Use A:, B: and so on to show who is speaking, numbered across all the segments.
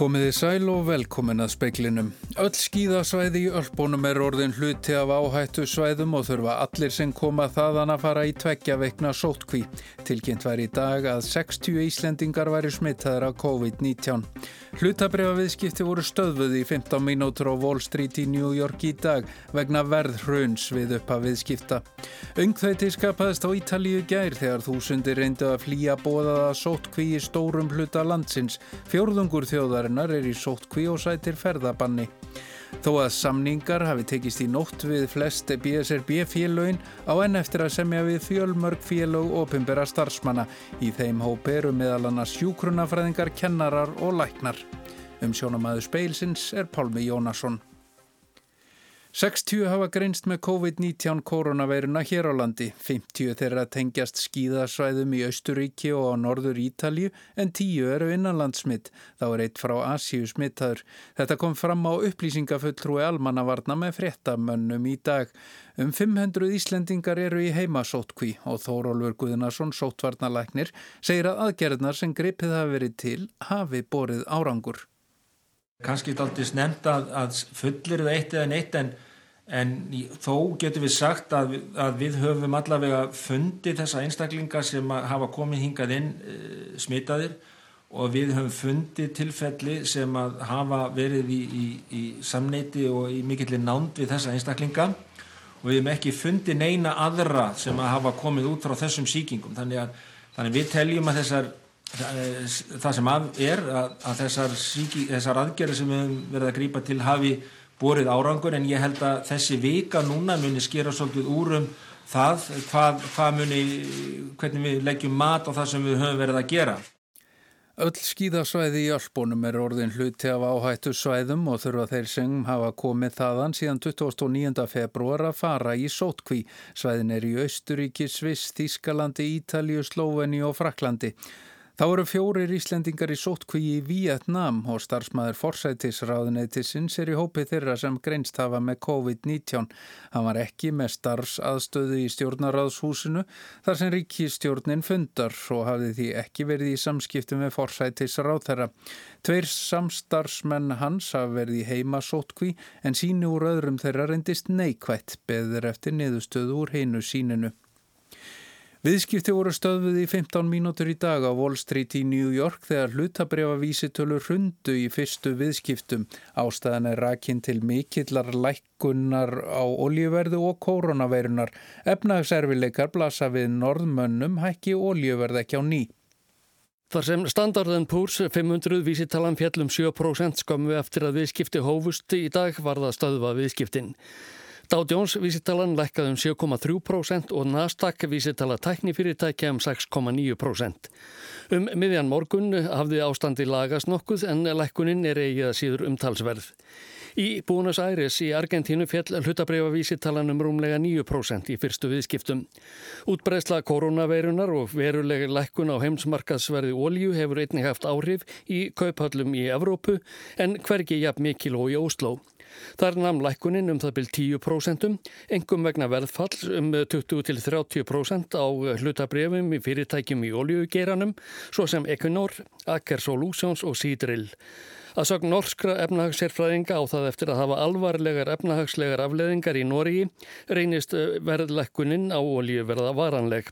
A: Komiði sæl og velkomin að speiklinum. Öll skíðasvæði í Ölbónum er orðin hluti af áhættu svæðum og þurfa allir sem koma þaðan að fara í tveggja veikna sótkví. Tilkynnt var í dag að 60 Íslendingar væri smittaður af COVID-19. Hlutabrifaviðskipti voru stöðvuð í 15 mínútur á Wall Street í New York í dag vegna verðhrauns við uppa viðskipta. Ungþveiti skapaðist á Ítalíu gær þegar þúsundir reyndu að flýja bóðaða sótkví í stórum hluta landsins. Fjórðungur þjóðarinnar er í sótkví og sætir ferðabanni. Þó að samningar hafi tekist í nótt við flest BSRB félögin á enn eftir að semja við fjölmörg félög og pimbera starfsmanna. Í þeim hóp eru meðal annars sjúkrunafræðingar, kennarar og læknar. Um sjónamæðu speilsins er Pálmi Jónasson. 60 hafa greinst með COVID-19 koronaveiruna hér á landi. 50 þeirra tengjast skíðasvæðum í Austuríki og á norður Ítalju en 10 eru innanlandsmitt. Þá er eitt frá Asíu smittaður. Þetta kom fram á upplýsingafulltrúi almannavarna með fréttamönnum í dag. Um 500 Íslendingar eru í heimasótkví og Þórólfur Guðnarsson, sótvarnalæknir, segir að aðgerðnar sem gripið hafi verið til hafi borið árangur.
B: Kanski er aldrei snemt að, að fullir það eitt eða neitt en, en þó getur við sagt að, að við höfum allavega fundið þessa einstaklingar sem hafa komið hingað inn e, smitaðir og við höfum fundið tilfelli sem hafa verið í, í, í samneiti og í mikillir nánd við þessa einstaklinga. Og við höfum ekki fundið neina aðra sem hafa komið út frá þessum síkingum þannig að, þannig að við teljum að þessar það sem er að, að þessar, síki, þessar aðgerði sem við verðum að grýpa til hafi borið árangur en ég held að þessi vika núna muni skera svolítið úr um það hvað, hvað muni, hvernig við leggjum mat á það sem við höfum verið að gera.
A: Öll skíðasvæði í Ölbónum er orðin hluti af áhættu svæðum og þurfa þeir sem hafa komið þaðan síðan 29. februar að fara í sótkví. Svæðin er í Austuríki, Sviss, Þískalandi, Ítalju, Slóveni og Fraklandi. Þá eru fjórir Íslendingar í sótkví í Vietnam og starfsmæður forsætisráðuneytisins er í hópi þeirra sem greinst hafa með COVID-19. Hann var ekki með starfsaðstöðu í stjórnaráðshúsinu þar sem ríkistjórnin fundar og hafði því ekki verið í samskiptum með forsætisráð þeirra. Tveir samstarfsmenn hans hafa verið í heima sótkví en sínu úr öðrum þeirra reyndist neikvætt beður eftir niðurstöðu úr heinu síninu. Viðskipti voru stöðuð í 15 mínútur í dag á Wall Street í New York þegar hlutabrefa vísitölur hundu í fyrstu viðskiptum. Ástæðan er rakinn til mikillar lækkunnar á oljuverðu og koronaveirunar. Efnagservileikar blasa við norðmönnum hækki oljuverð ekki á ný.
C: Þar sem standarden Púrs 500 vísitalan fjallum 7% skömmu eftir að viðskipti hófust í dag var það stöðva viðskiptin. Dow Jones vísitalan lækkaði um 7,3% og Nasdaq vísitala tæknifyrirtækja um 6,9%. Um miðjan morgun hafði ástandi lagast nokkuð en lækkunin er eigið að síður umtalsverð. Í Búnus Æris í Argentínu fjall hlutabreyfa vísitalan um rúmlega 9% í fyrstu viðskiptum. Útbreysla koronaveirunar og verulega lækkun á heimsmarkaðsverði ólju hefur einnig haft áhrif í kauphallum í Evrópu en hvergi jafn mikil og í Ósló. Þar namn lækkunin um það byrj 10%, engum vegna verðfall um 20-30% á hlutabrefum í fyrirtækjum í oljugeiranum, svo sem Equinor, Aker Solutions og Seadrill. Að sögn norskra efnahagssérfræðinga á það eftir að hafa alvarlegar efnahagslegar afleðingar í Nóri reynist eh, verðlækkunin á olju verða varanleg.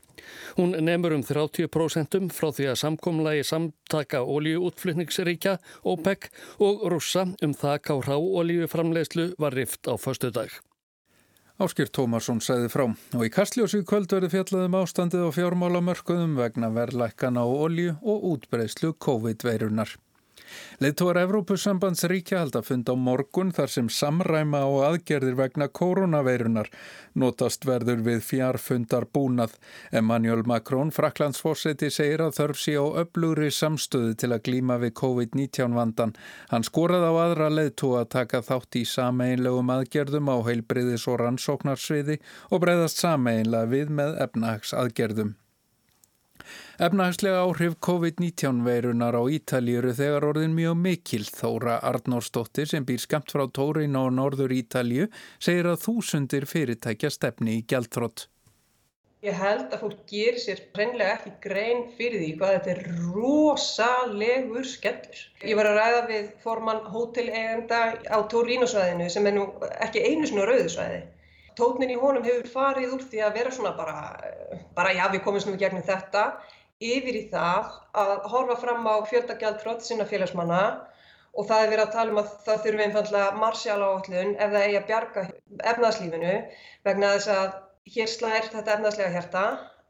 C: Hún nefnur um 30% frá því að samkomlagi samtaka oljuútflutningsríkja OPEC og rússa um þak á rá oljuframlegslu var rift á förstu dag.
A: Áskir Tómarsson segði frá og í Kastljósi kvöld verði fjallaðum ástandið á fjármálamörkuðum vegna verðlækkan á olju og útbreyslu COVID-veirunar. Leittóar Evrópusambands ríkja halda fund á morgun þar sem samræma og aðgerðir vegna koronaveirunar notast verður við fjarfundar búnað. Emmanuel Macron, fraklandsforseti, segir að þörf sí á öflugri samstöðu til að glíma við COVID-19 vandan. Hann skoraði á aðra leittóa að taka þátt í sameinlegum aðgerðum á heilbriðis og rannsóknarsviði og breyðast sameinlega við með efnahags aðgerðum. Efnahagslega áhrif COVID-19 veirunar á Ítalið eru þegar orðin mjög mikil. Þóra Arnórsdóttir sem býr skamt frá Tórin á norður Ítalið segir að þúsundir fyrirtækja stefni í gjaldþrótt.
D: Ég held að fólk gerir sér hreinlega ekki grein fyrir því hvað þetta er rosalegur skellur. Ég var að ræða við formann hótelegenda á Torínusvæðinu sem er nú ekki einu svona rauðusvæði. Tótnin í honum hefur farið úr því að vera svona bara, bara já við komumst nú í gegnum þetta, yfir í það að horfa fram á fjöldagjaldfrott sinna félagsmanna og það er verið að tala um að það þurfi einfallega marsjala áallun ef það eigi að bjarga efnaðslífinu vegna þess að hér slær þetta efnaðslega hjarta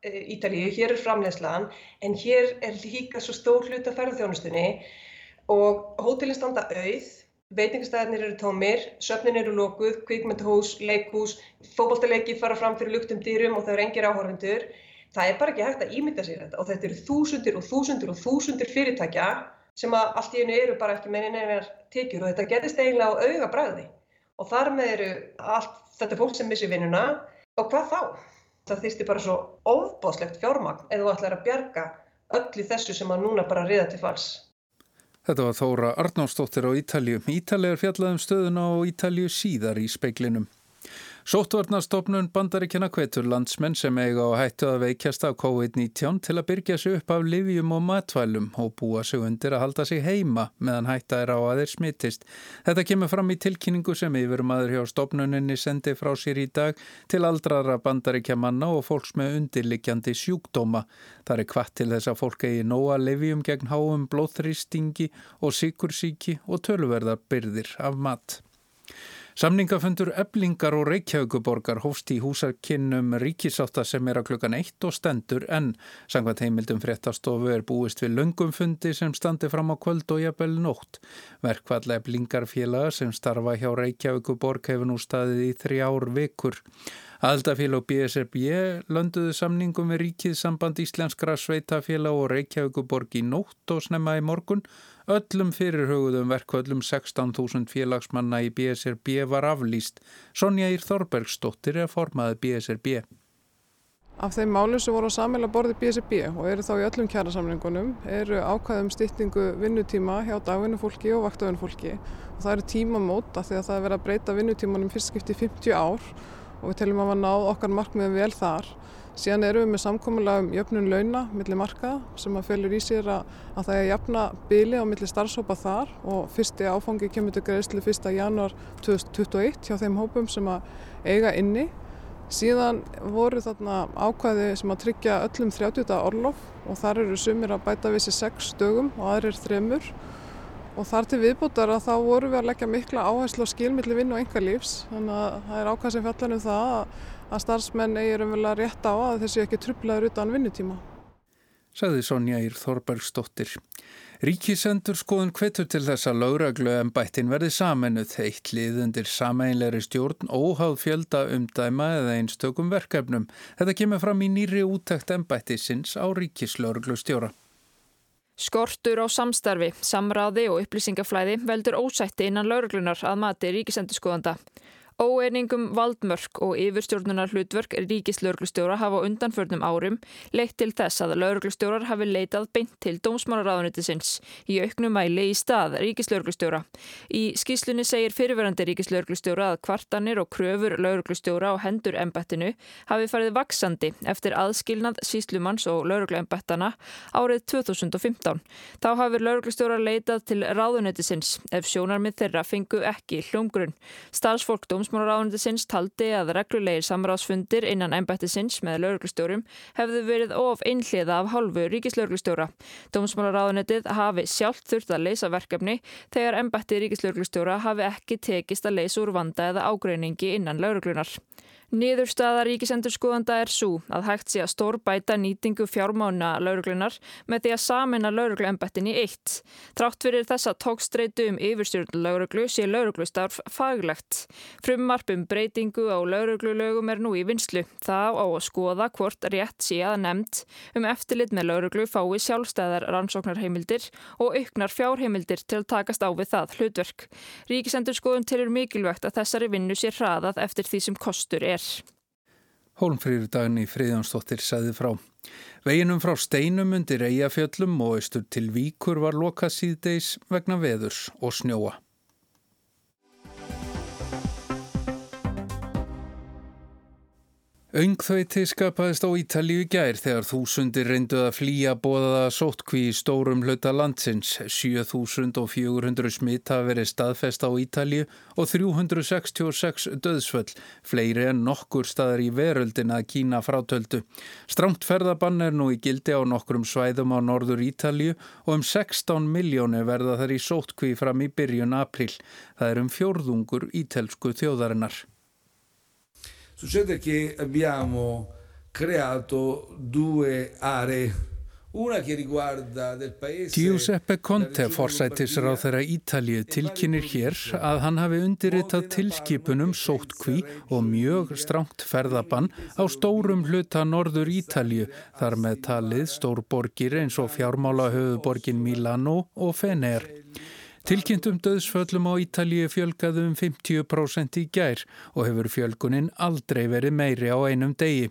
D: e, Ítalíu, hér er framlegslan en hér er líka svo stór hlut af ferðarþjónustunni og hótelin standa auð, veitingastæðinir eru tómir, söfnin eru lókuð, kvikmyndahús, leikhús, fókbaltaleiki fara fram fyrir luktum dýrum og það eru engir áhörfundur. Það er bara ekki hægt að ímynda sér þetta og þetta eru þúsundir og þúsundir og þúsundir fyrirtækja sem að allt í einu eru bara ekki með einar tekjur og þetta getist eiginlega á auga bræði og þar með eru allt þetta fólk sem missi vinnuna Og hvað þá? Það þýrsti bara svo ofbáslegt fjármagn eða þú ætlar að bjarga öllu þessu sem að núna bara riða til fals.
A: Þetta var Þóra Arnánsdóttir á Ítalju. Ítalið er fjallaðum stöðuna á Ítalju síðar í speiklinum. Sóttvarnastofnun bandaríkjana hvetur landsmenn sem eiga á hættu að veikjast af COVID-19 til að byrja sig upp af livjum og matvælum og búa sig undir að halda sig heima meðan hætta er á að þeir smittist. Þetta kemur fram í tilkynningu sem yfirum aður hjá stofnuninni sendi frá sér í dag til aldrara bandaríkjamanna og fólks með undirlikjandi sjúkdóma. Það er kvart til þess að fólk eigi nóa livjum gegn háum blóþrýstingi og sikursíki og tölverðar byrðir af mat. Samningafundur eblingar og reykjauguborgar hófst í húsakinnum ríkisáta sem er að klukkan eitt og stendur en sangvað heimildum fréttastofu er búist við löngumfundi sem standi fram á kvöld og jafnvel nótt. Verkvall eblingarfélaga sem starfa hjá reykjauguborg hefur nú staðið í þrjár vikur. Aldafélag BSRB lönduðu samningum við ríkið samband íslenskra sveitafélag og reykjauguborg í nótt og snemma í morgun Öllum fyrirhugðum verkvöldum 16.000 félagsmanna í BSRB var aflýst. Sonja Ír Þorbergsdóttir er formaði BSRB.
E: Af þeim málum sem voru á sammeila borði BSRB og eru þá í öllum kjærasamlingunum eru ákvæðum stýttingu vinnutíma hjá dagvinnufólki og vaktavinnufólki og það eru tímamót af því að það er verið að breyta vinnutímanum fyrst skipti í 50 ár og við teljum að við náðum okkar markmiðum vel þar. Síðan erum við með samkominlega um jöfnun launa millir markaða sem að fölur í sér að, að það er jafna byli á millir starfsópa þar og fyrsti áfangi kemur til greiðslu 1. januar 2021 hjá þeim hópum sem að eiga inni. Síðan voru þarna ákvæði sem að tryggja öllum 30. orlof og þar eru sumir að bæta við sér 6 dögum og aðrir þremur og þar til viðbútar að þá voru við að leggja mikla áherslu á skilmiðli vinn og enga lífs þannig að það er ákvæð sem fjallar um það að starfsmenn eigir umvel að rétta á að þessi ekki trublaður utan vinnutíma.
A: Saði Sonja Ír Þorbergsdóttir. Ríkisendur skoðun hvetur til þess að lauraglu en bættin verði samennuð eitt lið undir sameinleiri stjórn óháð fjölda umdæma eða einstökum verkefnum. Þetta kemur fram í nýri útækt en bættisins á ríkislauraglu stjóra.
F: Skortur á samstarfi, samráði og upplýsingaflæði veldur ósætti innan lauraglunar að mati ríkisendur skoðanda. Óeiningum valdmörk og yfirstjórnunar hlutverk ríkislauglustjóra hafa undanförnum árum leitt til þess að lauglustjórar hafi leitað beint til dómsmálaráðunitisins í auknum mæli í stað ríkislauglustjóra. Í skýslunni segir fyrirverandi ríkislauglustjóra að kvartanir og kröfur lauglustjóra á hendur embettinu hafi farið vaksandi eftir aðskilnað síslumanns og laugluembettana árið 2015. Þá hafi lauglustjóra leitað til ráðunitisins ef sjónarmið þeirra fengu ekki hljómgrunn. Starfsfólk dóms Dómsmálaráðundisins taldi að reglulegir samráðsfundir innan embættisins með lauruglustjórum hefðu verið of einhliða af hálfu ríkislauruglustjóra. Dómsmálaráðunditið hafi sjálft þurft að leysa verkefni þegar embætti ríkislauruglustjóra hafi ekki tekist að leysa úr vanda eða ágreiningi innan lauruglunar. Niðurstaða ríkisendurskoðanda er svo að hægt sé að stórbæta nýtingu fjármána lauruglunar með því að samina laurugluembettin í eitt. Trátt fyrir þessa tókstreitu um yfirstjórn lauruglu sé lauruglustarf faglegt. Frummarpum breytingu á lauruglulögum er nú í vinslu. Það á að skoða hvort rétt sé að nefnd um eftirlit með lauruglu fái sjálfstæðar rannsóknarheimildir og auknar fjárheimildir til að takast á við það hlutverk. Ríkisendurskoðun tilur mikilvægt að þessari vinnu sé hraðað eftir því sem kostur er er.
A: Hólmfrýri dagni Fríðansdóttir sæði frá. Veginum frá steinum undir eigafjöllum og austur til víkur var lokað síðdeis vegna veðurs og snjóa. Öngþveiti skapaðist á Ítalíu gær þegar þúsundir reynduð að flýja bóðaða sóttkví í stórum hluta landsins. 7400 smitt hafa verið staðfest á Ítalíu og 366 döðsföll, fleiri en nokkur staðar í veröldin að Kína frátöldu. Stramt ferðabann er nú í gildi á nokkrum svæðum á norður Ítalíu og um 16 miljónu verða þar í sóttkví fram í byrjun april. Það er um fjórðungur ítelsku þjóðarinnar.
G: Succede che abbiamo creato due aree.
A: Giuseppe Conte, forsættisráð þeirra Ítalið, tilkynir hér að hann hafi undirritað tilskipunum sóttkví og mjög stránt ferðabann á stórum hluta norður Ítalið, þar með talið stórborgir eins og fjármála höfuborgin Milano og Fener. Tilkynntum döðsföllum á Ítalíu fjölgaðu um 50% í gær og hefur fjölgunin aldrei verið meiri á einum degi.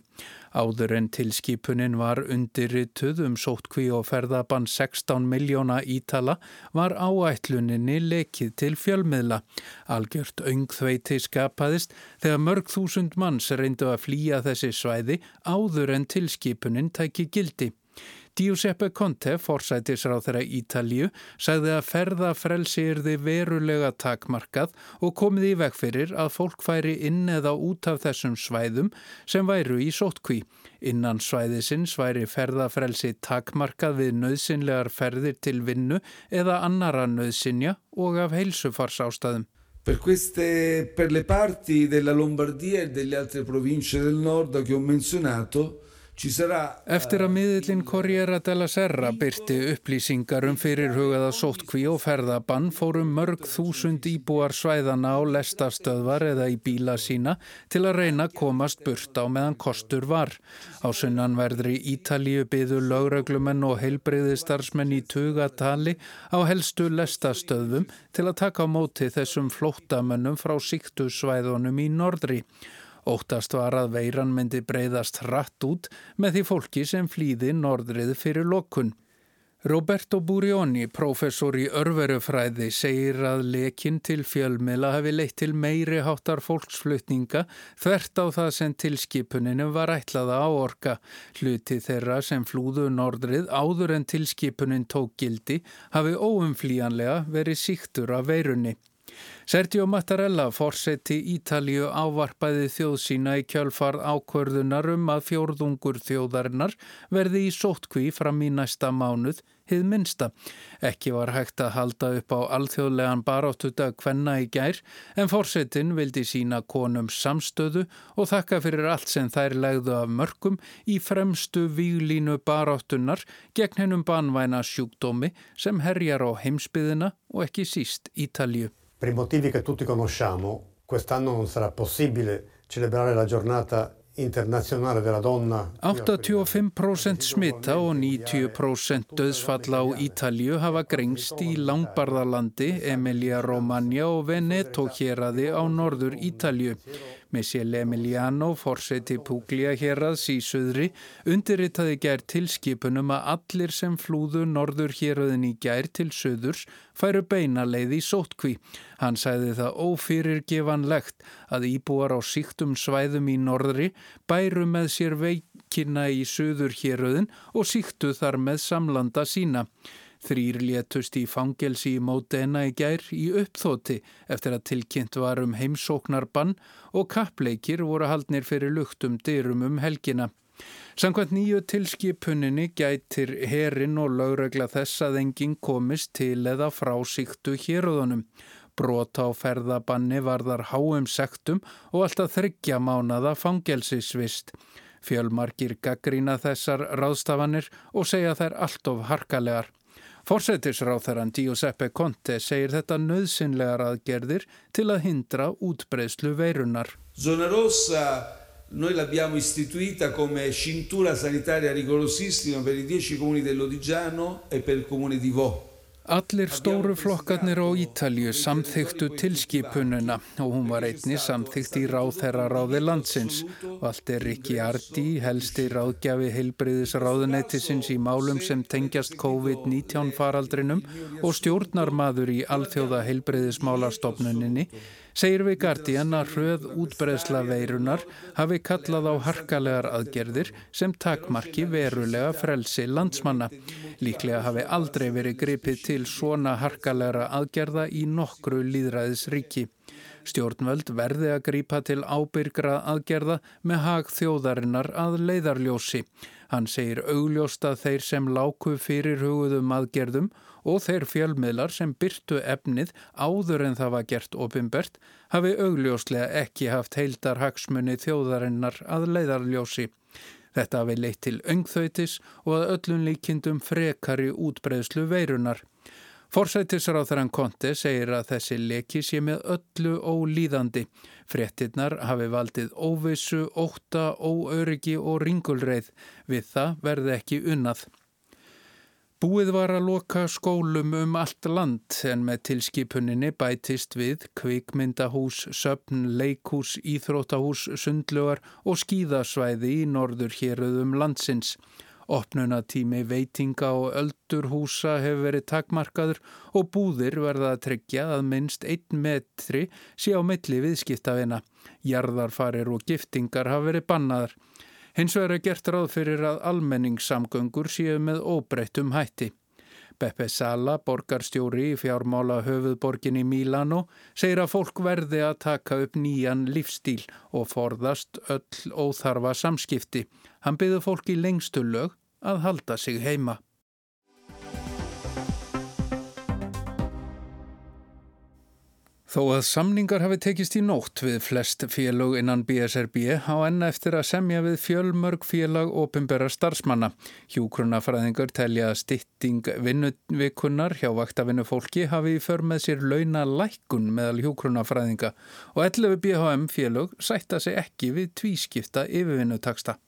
A: Áður en tilskipunin var undirrituð um sóttkví og ferðabann 16 miljóna Ítala var áætluninni lekið til fjölmiðla. Algjört öngþveiti skapaðist þegar mörg þúsund manns reyndu að flýja þessi svæði áður en tilskipunin tæki gildi. Giuseppe Conte, forsætisráð þeirra Ítalju, sagði að ferðafrelsi yrði verulega takmarkað og komið í veg fyrir að fólk færi inn eða út af þessum svæðum sem væru í sóttkví. Innan svæðisins væri ferðafrelsi takmarkað við nöðsynlegar ferðir til vinnu eða annara nöðsynja og af heilsufars ástæðum.
G: Per, queste, per le parti della Lombardia e delle altre province del nord che ho menzionato
A: Eftir að miðillin Corriera della Serra byrti upplýsingar um fyrirhugaða sóttkví og ferðabann fórum mörg þúsund íbúar svæðana á lestastöðvar eða í bíla sína til að reyna komast burt á meðan kostur var. Á sunnanverðri Ítalíu byðu lögreglumenn og heilbreyðistarsmenn í tugatali á helstu lestastöðum til að taka á móti þessum flóttamönnum frá síktu svæðunum í norðri. Óttast var að veiran myndi breyðast hratt út með því fólki sem flýði norðrið fyrir lokun. Roberto Burioni, professor í örverufræði, segir að lekin til fjölmila hafi leitt til meiri háttar fólksflutninga þvert á það sem tilskipuninu var ætlaða á orka. Hluti þeirra sem flúðu norðrið áður en tilskipunin tók gildi hafi óumflíjanlega verið síktur af veirunni. Sergio Mattarella, fórseti Ítalju ávarpaði þjóð sína í kjölfar ákvörðunar um að fjórðungur þjóðarinnar verði í sóttkví fram í næsta mánuð, hið minsta. Ekki var hægt að halda upp á alþjóðlegan baráttuta kvenna í gær, en fórsetin vildi sína konum samstöðu og þakka fyrir allt sem þær legðu af mörgum í fremstu výlínu baráttunar gegn hennum banvæna sjúkdómi sem herjar á heimsbyðina og ekki síst Ítalju.
H: Per i motivi che tutti conosciamo, quest'anno non sarà possibile celebrare la giornata internazionale della donna.
A: 85% smitta og 90% döðsfalla á Ítalju hafa grengst í Langbarðalandi, Emilia Romagna og Veneto héradi á norður Ítalju. Michele Emiliano, forseti Puglia hérraðs í söðri, undirritaði gær tilskipunum að allir sem flúðu norður hérraðin í gær til söðurs færu beina leið í sótkví. Hann sæði það ófyrirgevanlegt að íbúar á síktum svæðum í norðri bæru með sér veikina í söður hérraðin og síktu þar með samlanda sína. Þrýr létust í fangelsi í Módena í gær í uppþóti eftir að tilkynnt var um heimsóknarbann og kappleikir voru haldnir fyrir luktum dyrum um helgina. Samkvæmt nýju tilskipuninni gætir herin og lögregla þess að enginn komist til eða frá síktu héröðunum. Brota á ferðabanni varðar háum sektum og alltaf þryggja mánada fangelsisvist. Fjölmarkir gaggrína þessar ráðstafanir og segja þær allt of harkalegar. Forsetisráþarann Giuseppe Conte segir þetta nöðsynlegar aðgerðir til að hindra útbreyslu veirunar.
G: Zona rossa noi l'abbiamo istituita come cintura sanitaria rigorosissima per i 10 comuni dell'Odigiano e per il comune di Vo.
A: Allir stóru flokkarnir á Ítalju samþyktu tilskipununa og hún var einni samþykt í ráðherraráði landsins. Valdir Rikki Ardi, helsti ráðgjafi heilbreyðis ráðunættisins í málum sem tengjast COVID-19 faraldrinum og stjórnarmadur í alþjóða heilbreyðismálastofnuninni segir við Guardian að hröð útbreðsla veirunar hafi kallað á harkalegar aðgerðir sem takmarki verulega frelsi landsmanna. Líklega hafi aldrei verið gripið til svona harkalegara aðgerða í nokkru líðræðisríki. Stjórnvöld verði að grípa til ábyrgra aðgerða með hag þjóðarinnar að leiðarljósi. Hann segir augljóst að þeir sem láku fyrir hugðum aðgerðum og þeir fjölmiðlar sem byrtu efnið áður en það var gert opimbert hafi augljóslega ekki haft heildar hagsmunni þjóðarinnar að leiðarljósi. Þetta hafi leitt til öngþautis og að öllum líkindum frekari útbreyðslu veirunar. Forsættisráþarann Konte segir að þessi leki sé með öllu ólíðandi. Frettinnar hafi valdið óvissu, óta, óöryggi og ringulreið. Við það verði ekki unnað. Búið var að loka skólum um allt land en með tilskipuninni bætist við kvikmyndahús, söpn, leikús, íþrótahús, sundlugar og skíðasvæði í norður héröðum landsins. Opnunatími veitinga og öldurhúsa hefur verið takmarkaður og búðir verða að tryggja að minnst einn metri sé á milli viðskiptafina. Jarðarfarir og giftingar hafa verið bannaðar. Hins vegar er gert ráð fyrir að almenningssamgöngur séu með óbreyttum hætti. Beppe Sala, borgarstjóri í fjármála höfuðborgin í Mílano, segir að fólk verði að taka upp nýjan lífstíl og forðast öll óþarfa samskipti. Hann byggði fólk í lengstu lög að halda sig heima. Þó að samningar hafi tekist í nótt við flest félög innan BSRB á enn eftir að semja við fjölmörg félag opimbera starfsmanna. Hjúkrunafræðingur telja að stytting vinnuvikunnar hjá vaktavinnu fólki hafi í för með sér launa lækkun meðal hjúkrunafræðinga og 11 BHM félög sætta sig ekki við tvískipta yfirvinnutaksta.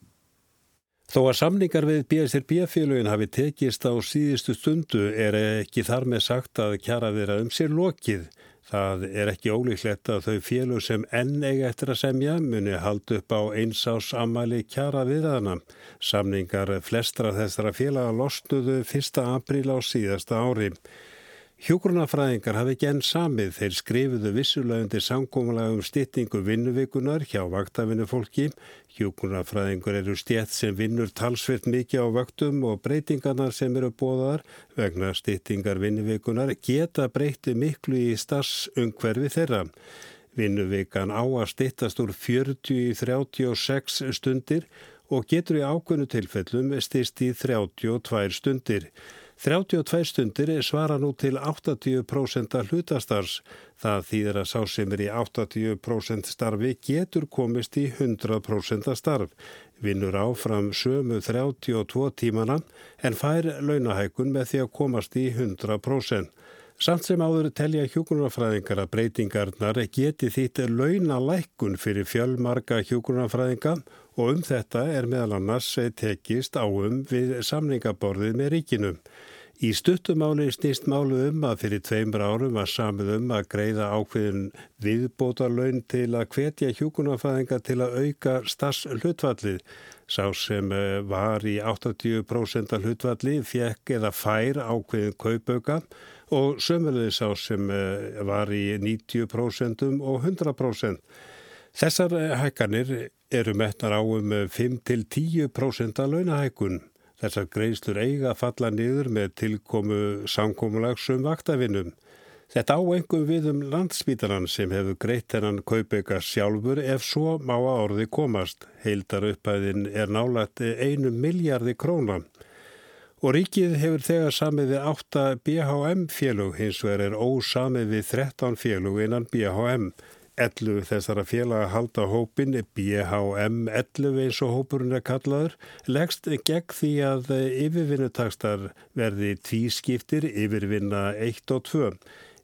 I: Þó að samningar við BSRB-félögin hafi tekist á síðustu stundu er ekki þar með sagt að kjara vera um sér lokið. Það er ekki ólíklegt að þau félug sem enn eiga eftir að semja muni haldi upp á einsás ammali kjara viðaðana. Samningar flestra þessara félaga losnuðu 1. apríl á síðasta ári. Hjógrunafræðingar hafi genn samið þeir skrifuðu vissulega undir samkómulega um styttingu vinnuvikunar hjá vaktafinu fólki. Hjógrunafræðingur eru stjætt sem vinnur talsvirt mikið á vaktum og breytingarnar sem eru bóðar vegna styttingar vinnuvikunar geta breyti miklu í starsungverfi þeirra. Vinnuvikan á að styttast úr 40 í 36 stundir og getur í ákvönu tilfellum styrst í 32 stundir. 32 stundir svara nú til 80% hlutastars. Það þýðir að sá sem er í 80% starfi getur komist í 100% starf. Vinnur áfram sömu 32 tímana en fær launahækun með því að komast í 100%. Samt sem áður telja hjókunarfræðingar að breytingarnar geti þýtt launalækun fyrir fjölmarga hjókunarfræðinga og um þetta er meðal annars tekist áum við samningaborðið með ríkinum. Í stuttumáli snýst málu um að fyrir tveimur árum var samið um að greiða ákveðin viðbótarlaun til að hvetja hjúkunarfæðinga til að auka stass hlutvallið. Sá sem eh, var í 80% hlutvalli fjekk eða fær ákveðin kaupauka og sömulegði sá sem eh, var í 90% og 100%. Þessar eh, hækkanir eru metnar á um 5-10% að launahækun. Þessar greiðslur eiga að falla niður með tilkomu samkómulagsum vaktavinnum. Þetta áengum við um landsbítaran sem hefur greitt hennan kaupega sjálfur ef svo má að orði komast. Heildar upphæðin er nálægt einu miljardi krónan. Og ríkið hefur þegar samið við 8 BHM félug hins vegar er ósamið við 13 félug innan BHM. 11 þessara félaga halda hópin BHM 11 eins og hópurinn er kallaður leggst gegn því að yfirvinnutakstar verði tvískiptir yfirvinna 1 og 2.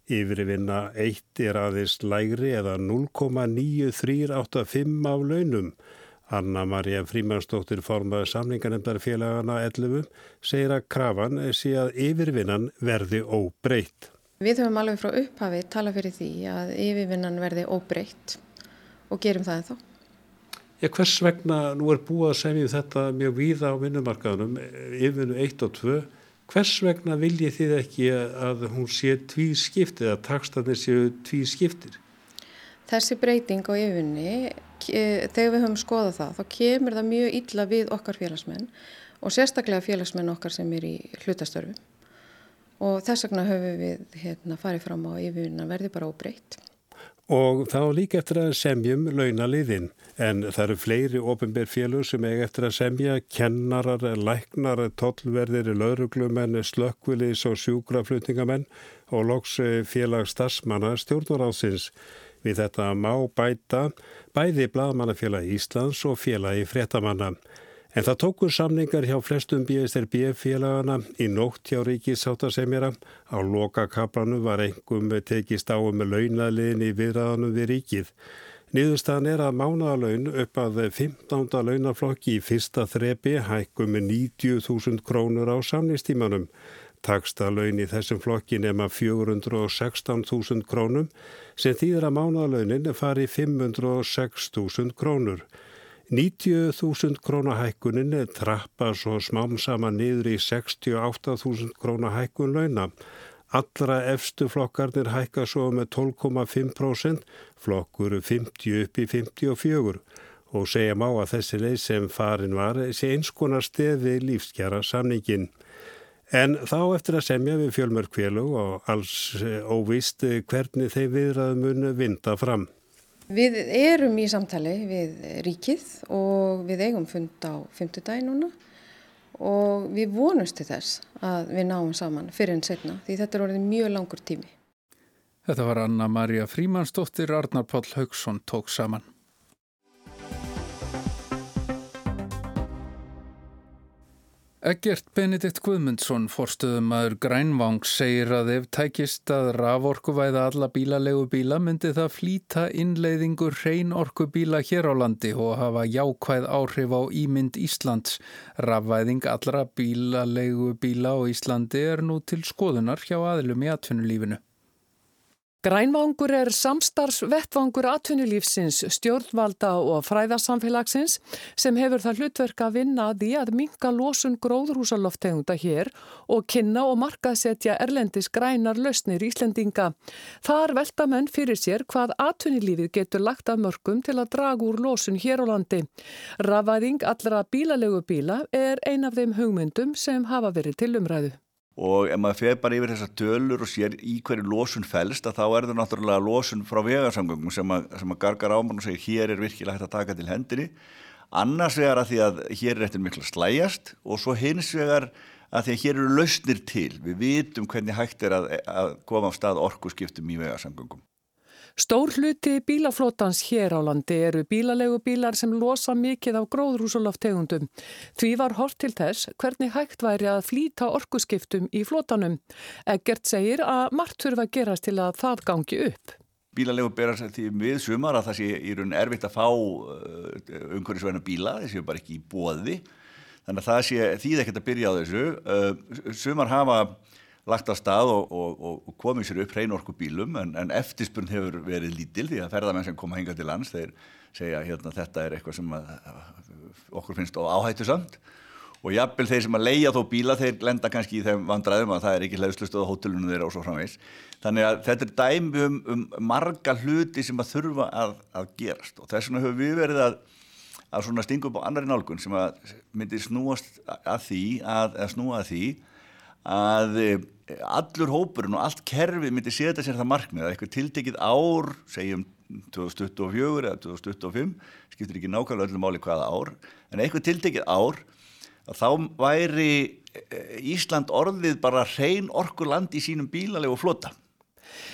I: Yfirvinna 1 er aðeins lægri eða 0,9385 af launum. Anna-Maria Frímansdóttir formaði samlingarnemdar félagana 11 segir að krafan sé að yfirvinnan verði óbreytt.
J: Við höfum alveg frá upphafi tala fyrir því að yfirvinnan verði óbreytt og gerum það en þá.
I: Ja, hvers vegna, nú er búið að segja um þetta mjög víða á vinnumarkaðunum, yfirvinnu 1 og 2, hvers vegna viljið þið ekki að hún sé tví skiptið, að takstanir séu tví skiptir?
J: Þessi breyting á yfinni, þegar við höfum skoðað það, þá kemur það mjög illa við okkar félagsmenn og sérstaklega félagsmenn okkar sem er í hlutastörfu og þess vegna höfum við hérna, farið fram á yfinna verði bara óbreytt.
I: Og þá líka eftir að semjum launaliðin, en það eru fleiri ofinbérfélug sem eiga eftir að semja, kennarar, læknar, tollverðir, lauruglumenn, slökkvilis og sjúkraflutningamenn og loks félags starfsmanna stjórnuráðsins. Við þetta má bæta bæði Blaðmannafélag Íslands og félagi fréttamanna. En það tókur samningar hjá flestum BSRB félagana í nótt hjá ríkisáttasemjara. Á lokakaplanum var engum tekist á um launaliðin í viðræðanum við ríkið. Niðurstaðan er að mánaðalaun upp að 15. launaflokki í fyrsta þrepi hækkum með 90.000 krónur á samnistímanum. Taksta laun í þessum flokki nema 416.000 krónum sem þýðir að mánaðalaunin fari 506.000 krónur. 90.000 krónahækkunin trappa svo smám saman niður í 68.000 krónahækkun launa. Allra efstu flokkarnir hækka svo með 12,5%, flokkur 50 upp í 54 og segja má að þessi leið sem farin var sé einskonar stefi lífskjara samningin. En þá eftir að semja við fjölmörkfélug og alls óvist hvernig þeim viðraðum mun vinda fram.
J: Við erum í samtali við ríkið og við eigum fund á fymtudagi núna og við vonumst til þess að við náum saman fyrir en setna því þetta er orðið mjög langur tími.
A: Þetta var Anna-Maria Frímansdóttir, Arnar Páll Haugsson tók saman. Egert Benedikt Guðmundsson, forstuðumæður Grænvang, segir að ef tækist að raforkuvæða alla bílalegu bíla myndi það flýta innleiðingur hrein orku bíla hér á landi og hafa jákvæð áhrif á ímynd Íslands. Rafvæðing allra bílalegu bíla á Íslandi er nú til skoðunar hjá aðlum í atvinnulífinu.
K: Grænvangur er samstarfsvettvangur atvinnulífsins, stjórnvalda og fræðarsamfélagsins sem hefur það hlutverk að vinna að því að minka losun gróðrúsaloftegunda hér og kynna og markaðsetja erlendis grænar lausnir Íslendinga. Þar velta menn fyrir sér hvað atvinnulífið getur lagt af mörgum til að draga úr losun hér á landi. Rafaðing allra bílalegu bíla er ein af þeim hugmyndum sem hafa verið til umræðu
L: og ef maður feð bara yfir þessar tölur og sér í hverju losun fælst að þá er það náttúrulega losun frá vegarsamgöngum sem að, sem að gargar ámann og segir hér er virkilega hægt að taka til hendinni. Annars vegar að því að hér er eftir mikla slæjast og svo hins vegar að því að hér eru lausnir til. Við vitum hvernig hægt er að, að koma á stað orku skiptum í vegarsamgöngum
K: Stór hluti bílaflótans hér á landi eru bílalegu bílar sem losa mikið af gróðrúsuloftegundum. Því var hort til þess hvernig hægt væri að flýta orkuskiptum í flótanum. Eggert segir að margt þurfa að gerast til að það gangi upp.
L: Bílalegu berast því við sumar að það sé í raun erfitt að fá uh, umhverjusvæna bíla, þessi er bara ekki í bóði. Þannig að það sé þýð ekkert að byrja á þessu. Uh, sumar hafa lagt á stað og, og, og komið sér upp hreinorku bílum en, en eftirspunn hefur verið lítil því að ferðarmenn sem koma hinga til lands þeir segja hérna þetta er eitthvað sem að, okkur finnst áhættu samt og jafnvel þeir sem að leia þó bíla þeir lenda kannski í þeim vandræðum að það er ekki hlæðslustöð á hótelunum þeirra og svo framvegs þannig að þetta er dæmi um, um marga hluti sem að þurfa að, að gerast. Og þess vegna höfum við verið að að svona stinga upp á annari nálgun sem að myndir snúast að því að, að snúa að því að allur hópurinn og allt kerfið myndi setja sér það markmið að eitthvað tiltekið ár, segjum 2024 eða 2025, skiptir ekki nákvæmlega öllum máli hvaða ár, en eitthvað tiltekið ár, þá væri eh, Ísland orðið bara hrein orkur land í sínum bílalegu flota.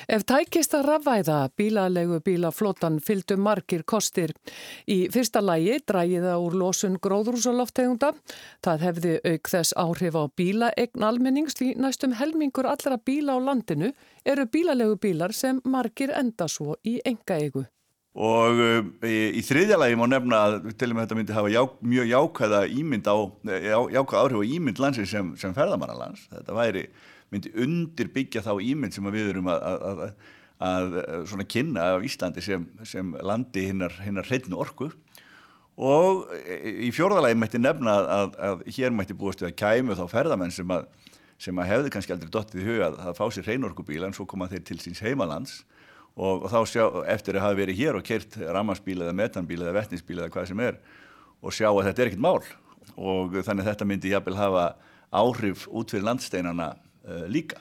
K: Ef tækist að rafvæða bílalegu bílaflótan fylgdu margir kostir. Í fyrsta lægi drægiða úr losun gróðrúsaloftegunda. Það hefði auk þess áhrif á bílaegn almennings því næstum helmingur allra bíla á landinu eru bílalegu bílar sem margir enda svo í enga eigu.
L: Og uh, í þriðja lagi má nefna að til og með þetta myndi hafa já, mjög jákvæða á, já, jákvæða áhrif á ímynd landsins sem, sem ferðamannalands. Þetta væri myndi undirbyggja þá ímynd sem við erum að, að, að, að kynna af Íslandi sem, sem landi hinnar, hreitnu orku. Og í fjórðalagi mætti nefna að hér mætti búast við að kæmu þá ferðamenn sem að sem að hefði kannski aldrei dottið í huga að fá sér hreinorkubíla en svo koma þeir til síns heimalands. Og, og þá sjá, eftir að hafa verið hér og kert ramarsbíl eða metanbíl eða vettinsbíl eða hvað sem er og sjá að þetta er ekkit mál. Og þannig þetta myndi jafnvel hafa áhrif út fyrir landsteinana líka.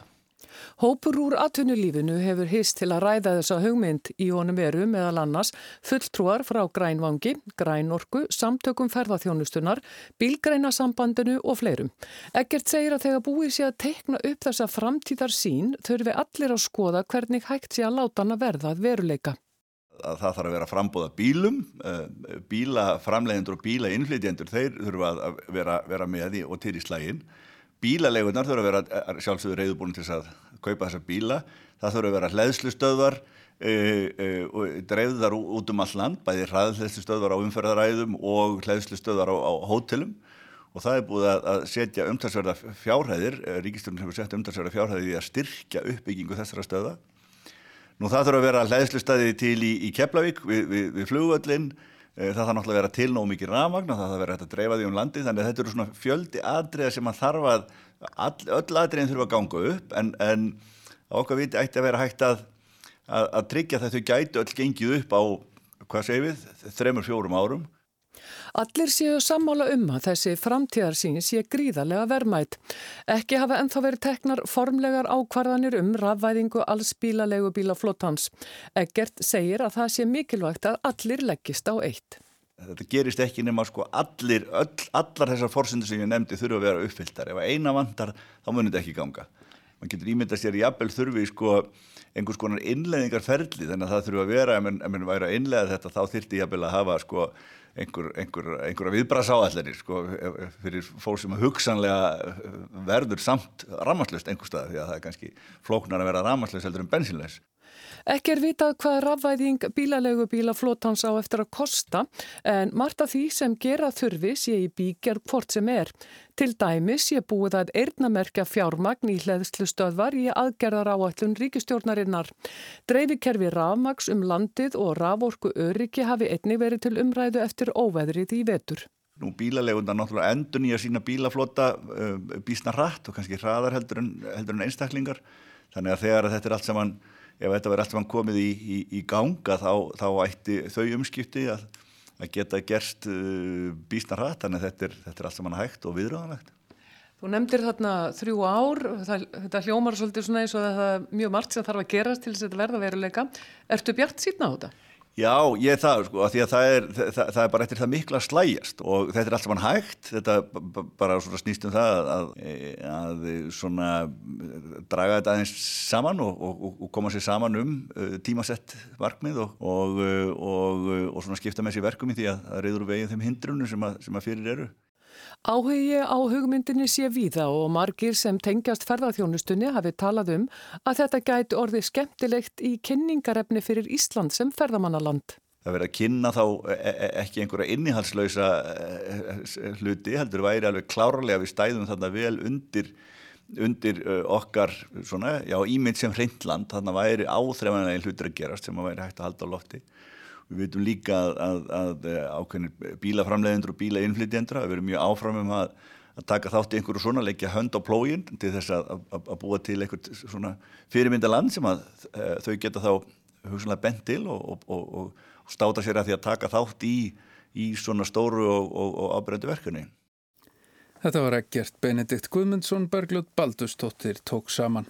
K: Hópur úr atvinnulífinu hefur hist til að ræða þessa hugmynd í honum veru meðal annars fulltrúar frá Grænvangi, Grænorku, samtökum ferðarþjónustunar, bílgrænasambandinu og fleirum. Ekkert segir að þegar búið sé að teikna upp þessa framtíðar sín þurfi allir að skoða hvernig hægt sé að láta hann að verða að veruleika.
L: Að það þarf að vera frambóða bílum, eh, bílaframlegendur og bílainflytjendur, þeir þurfa að vera, vera með í og til í slæginn bílalegunar þurfa að vera eh, sjálfsögur reyðubúin til að kaupa þessa bíla. Það þurfa að vera hlæðslustöðvar e, e, og dreifðar út um all land bæði hlæðslustöðvar á umferðaræðum og hlæðslustöðvar á, á hótelum. Og það er búið að setja umtalsverða fjárhæðir Ríkistjórnum hefur sett umtalsverða fjárhæðir í að styrkja uppbyggingu þessara stöða. Nú það þurfa að vera hlæðslustöði til í, í Keflavík við, við, við flugvöllin Eh, það þarf náttúrulega að vera til nóg mikið rafmagn og það þarf að vera hægt að dreifa því um landi þannig að þetta eru svona fjöldi atriða sem að þarf að all, öll atriðin þurfa að ganga upp en, en okkar viti ætti að vera hægt að, að, að tryggja að þau gæti öll gengið upp á, hvað segir við, þremur fjórum árum
K: Allir séu sammála um að þessi framtíðarsýn sé gríðarlega vermætt. Ekki hafa ennþá verið teknar formlegar ákvarðanir um rafvæðingu alls bílalegu bílaflótans. Eggert segir að það sé mikilvægt að allir leggist á eitt.
L: Þetta gerist ekki nema sko allir, öll, allar þessar fórsendur sem ég nefndi þurfa að vera uppfylltar. Ef eina vandar þá munir þetta ekki ganga. Man getur ímyndast sér í appel þurfi sko einhvers konar innleðingarferli þannig að það þurfa að vera, ef mann væri að innleða þetta þá þyrti ég að hafa sko einhver, einhver, einhverja viðbrasáallinir sko, fyrir fólk sem hugsanlega verður samt ramaslust einhver stað því að það er kannski flóknar að vera ramaslust heldur en bensinleis.
K: Ekki er vitað hvað rafvæðing bílalegu bílaflótans á eftir að kosta en margt af því sem gera þurfi sé í bíkjar hvort sem er. Til dæmis sé búið að eirnamerkja fjármagn í hleðslu stöðvar í aðgerðar áallun ríkistjórnarinnar. Dreifikerfi rafmags um landið og raforku öryggi hafi einni verið til umræðu eftir óveðrið í vetur.
L: Nú bílalegundar náttúrulega endur nýja sína bílaflota uh, bísna hratt og kannski hraðar heldur en, heldur en einstaklingar. Þannig að þegar þetta er allt saman ef þetta verður alltaf komið í, í, í ganga þá, þá ætti þau umskipti að, að geta gerst uh, býstna hratt, þannig að þetta er, þetta er allt saman hægt og viðröðanlegt.
K: Þú nefndir þarna þrjú ár, það, þetta hljómar svolítið svona eins og það er mjög margt sem þarf að gerast til þess að þetta verða veruleika. Ertu bjart síðan á þetta?
L: Já, ég það, sko, því að það er, það, það er bara eftir það mikla slægjast og þetta er alltaf mann hægt, þetta bara snýst um það að, að svona draga þetta aðeins saman og, og, og koma sér saman um uh, tímasett markmið og, og svona skipta með sér verkum í því að það reyður veginn þeim hindrunum sem að, sem að fyrir eru.
K: Áhugi á hugmyndinni sé víða og margir sem tengjast ferðarþjónustunni hafi talað um að þetta gæti orðið skemmtilegt í kynningarefni fyrir Ísland sem ferðamannaland.
L: Það verið að kynna þá e, e, ekki einhverja innihalslausa e, hluti, heldur væri alveg klárlega við stæðum þarna vel undir, undir okkar ímynd sem hrindland, þarna væri áþreifanlega hlutir að gerast sem að væri hægt að halda á lofti. Við veitum líka að, að, að eh, ákveðinir bílaframleðendur og bílainflytjendur að vera mjög áframum að, að taka þátt í einhverju svona, leggja hönd á plógin til þess að búa til einhvert svona fyrirmynda land sem að e, þau geta þá hugsanlega bent til og, og, og, og státa sér að því að taka þátt í, í svona stóru og ábyrgandi verkefni.
A: Þetta var ekkert Benedikt Guðmundsson, Bergljótt Baldustóttir tók saman.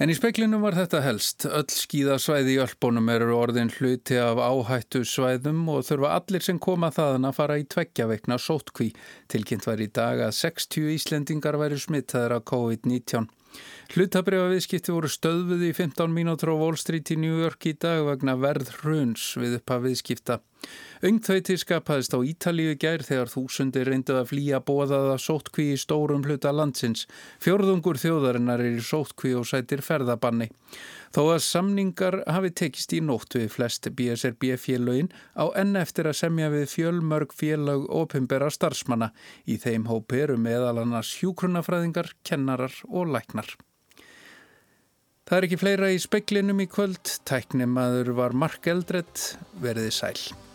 A: En í speklinum var þetta helst. Öll skíðasvæði í Ölbónum eru orðin hluti af áhættu svæðum og þurfa allir sem koma þaðan að fara í tveggja veikna sótkví. Tilkynnt var í dag að 60 Íslendingar væri smittaður af COVID-19. Hlutabriðaviðskipti voru stöðvuð í 15 mínútur á Wall Street í New York í dag vegna verð hruns við upphaf viðskipta. Ungþauti skapaðist á Ítalíu gær þegar þúsundir reynduð að flýja bóðaða sótkví í stórum hluta landsins. Fjörðungur þjóðarinnar er í sótkví og sætir ferðabanni. Þó að samningar hafi tekist í nótt við flest BSRB félögin á enn eftir að semja við fjölmörg félag opimbera starfsmanna. Í þeim hópi eru meðal annars hjúkrunafræðingar, kennarar og læknar. Það er ekki fleira í speklinum í kvöld, tæknimaður var Mark Eldredd, verði sæl.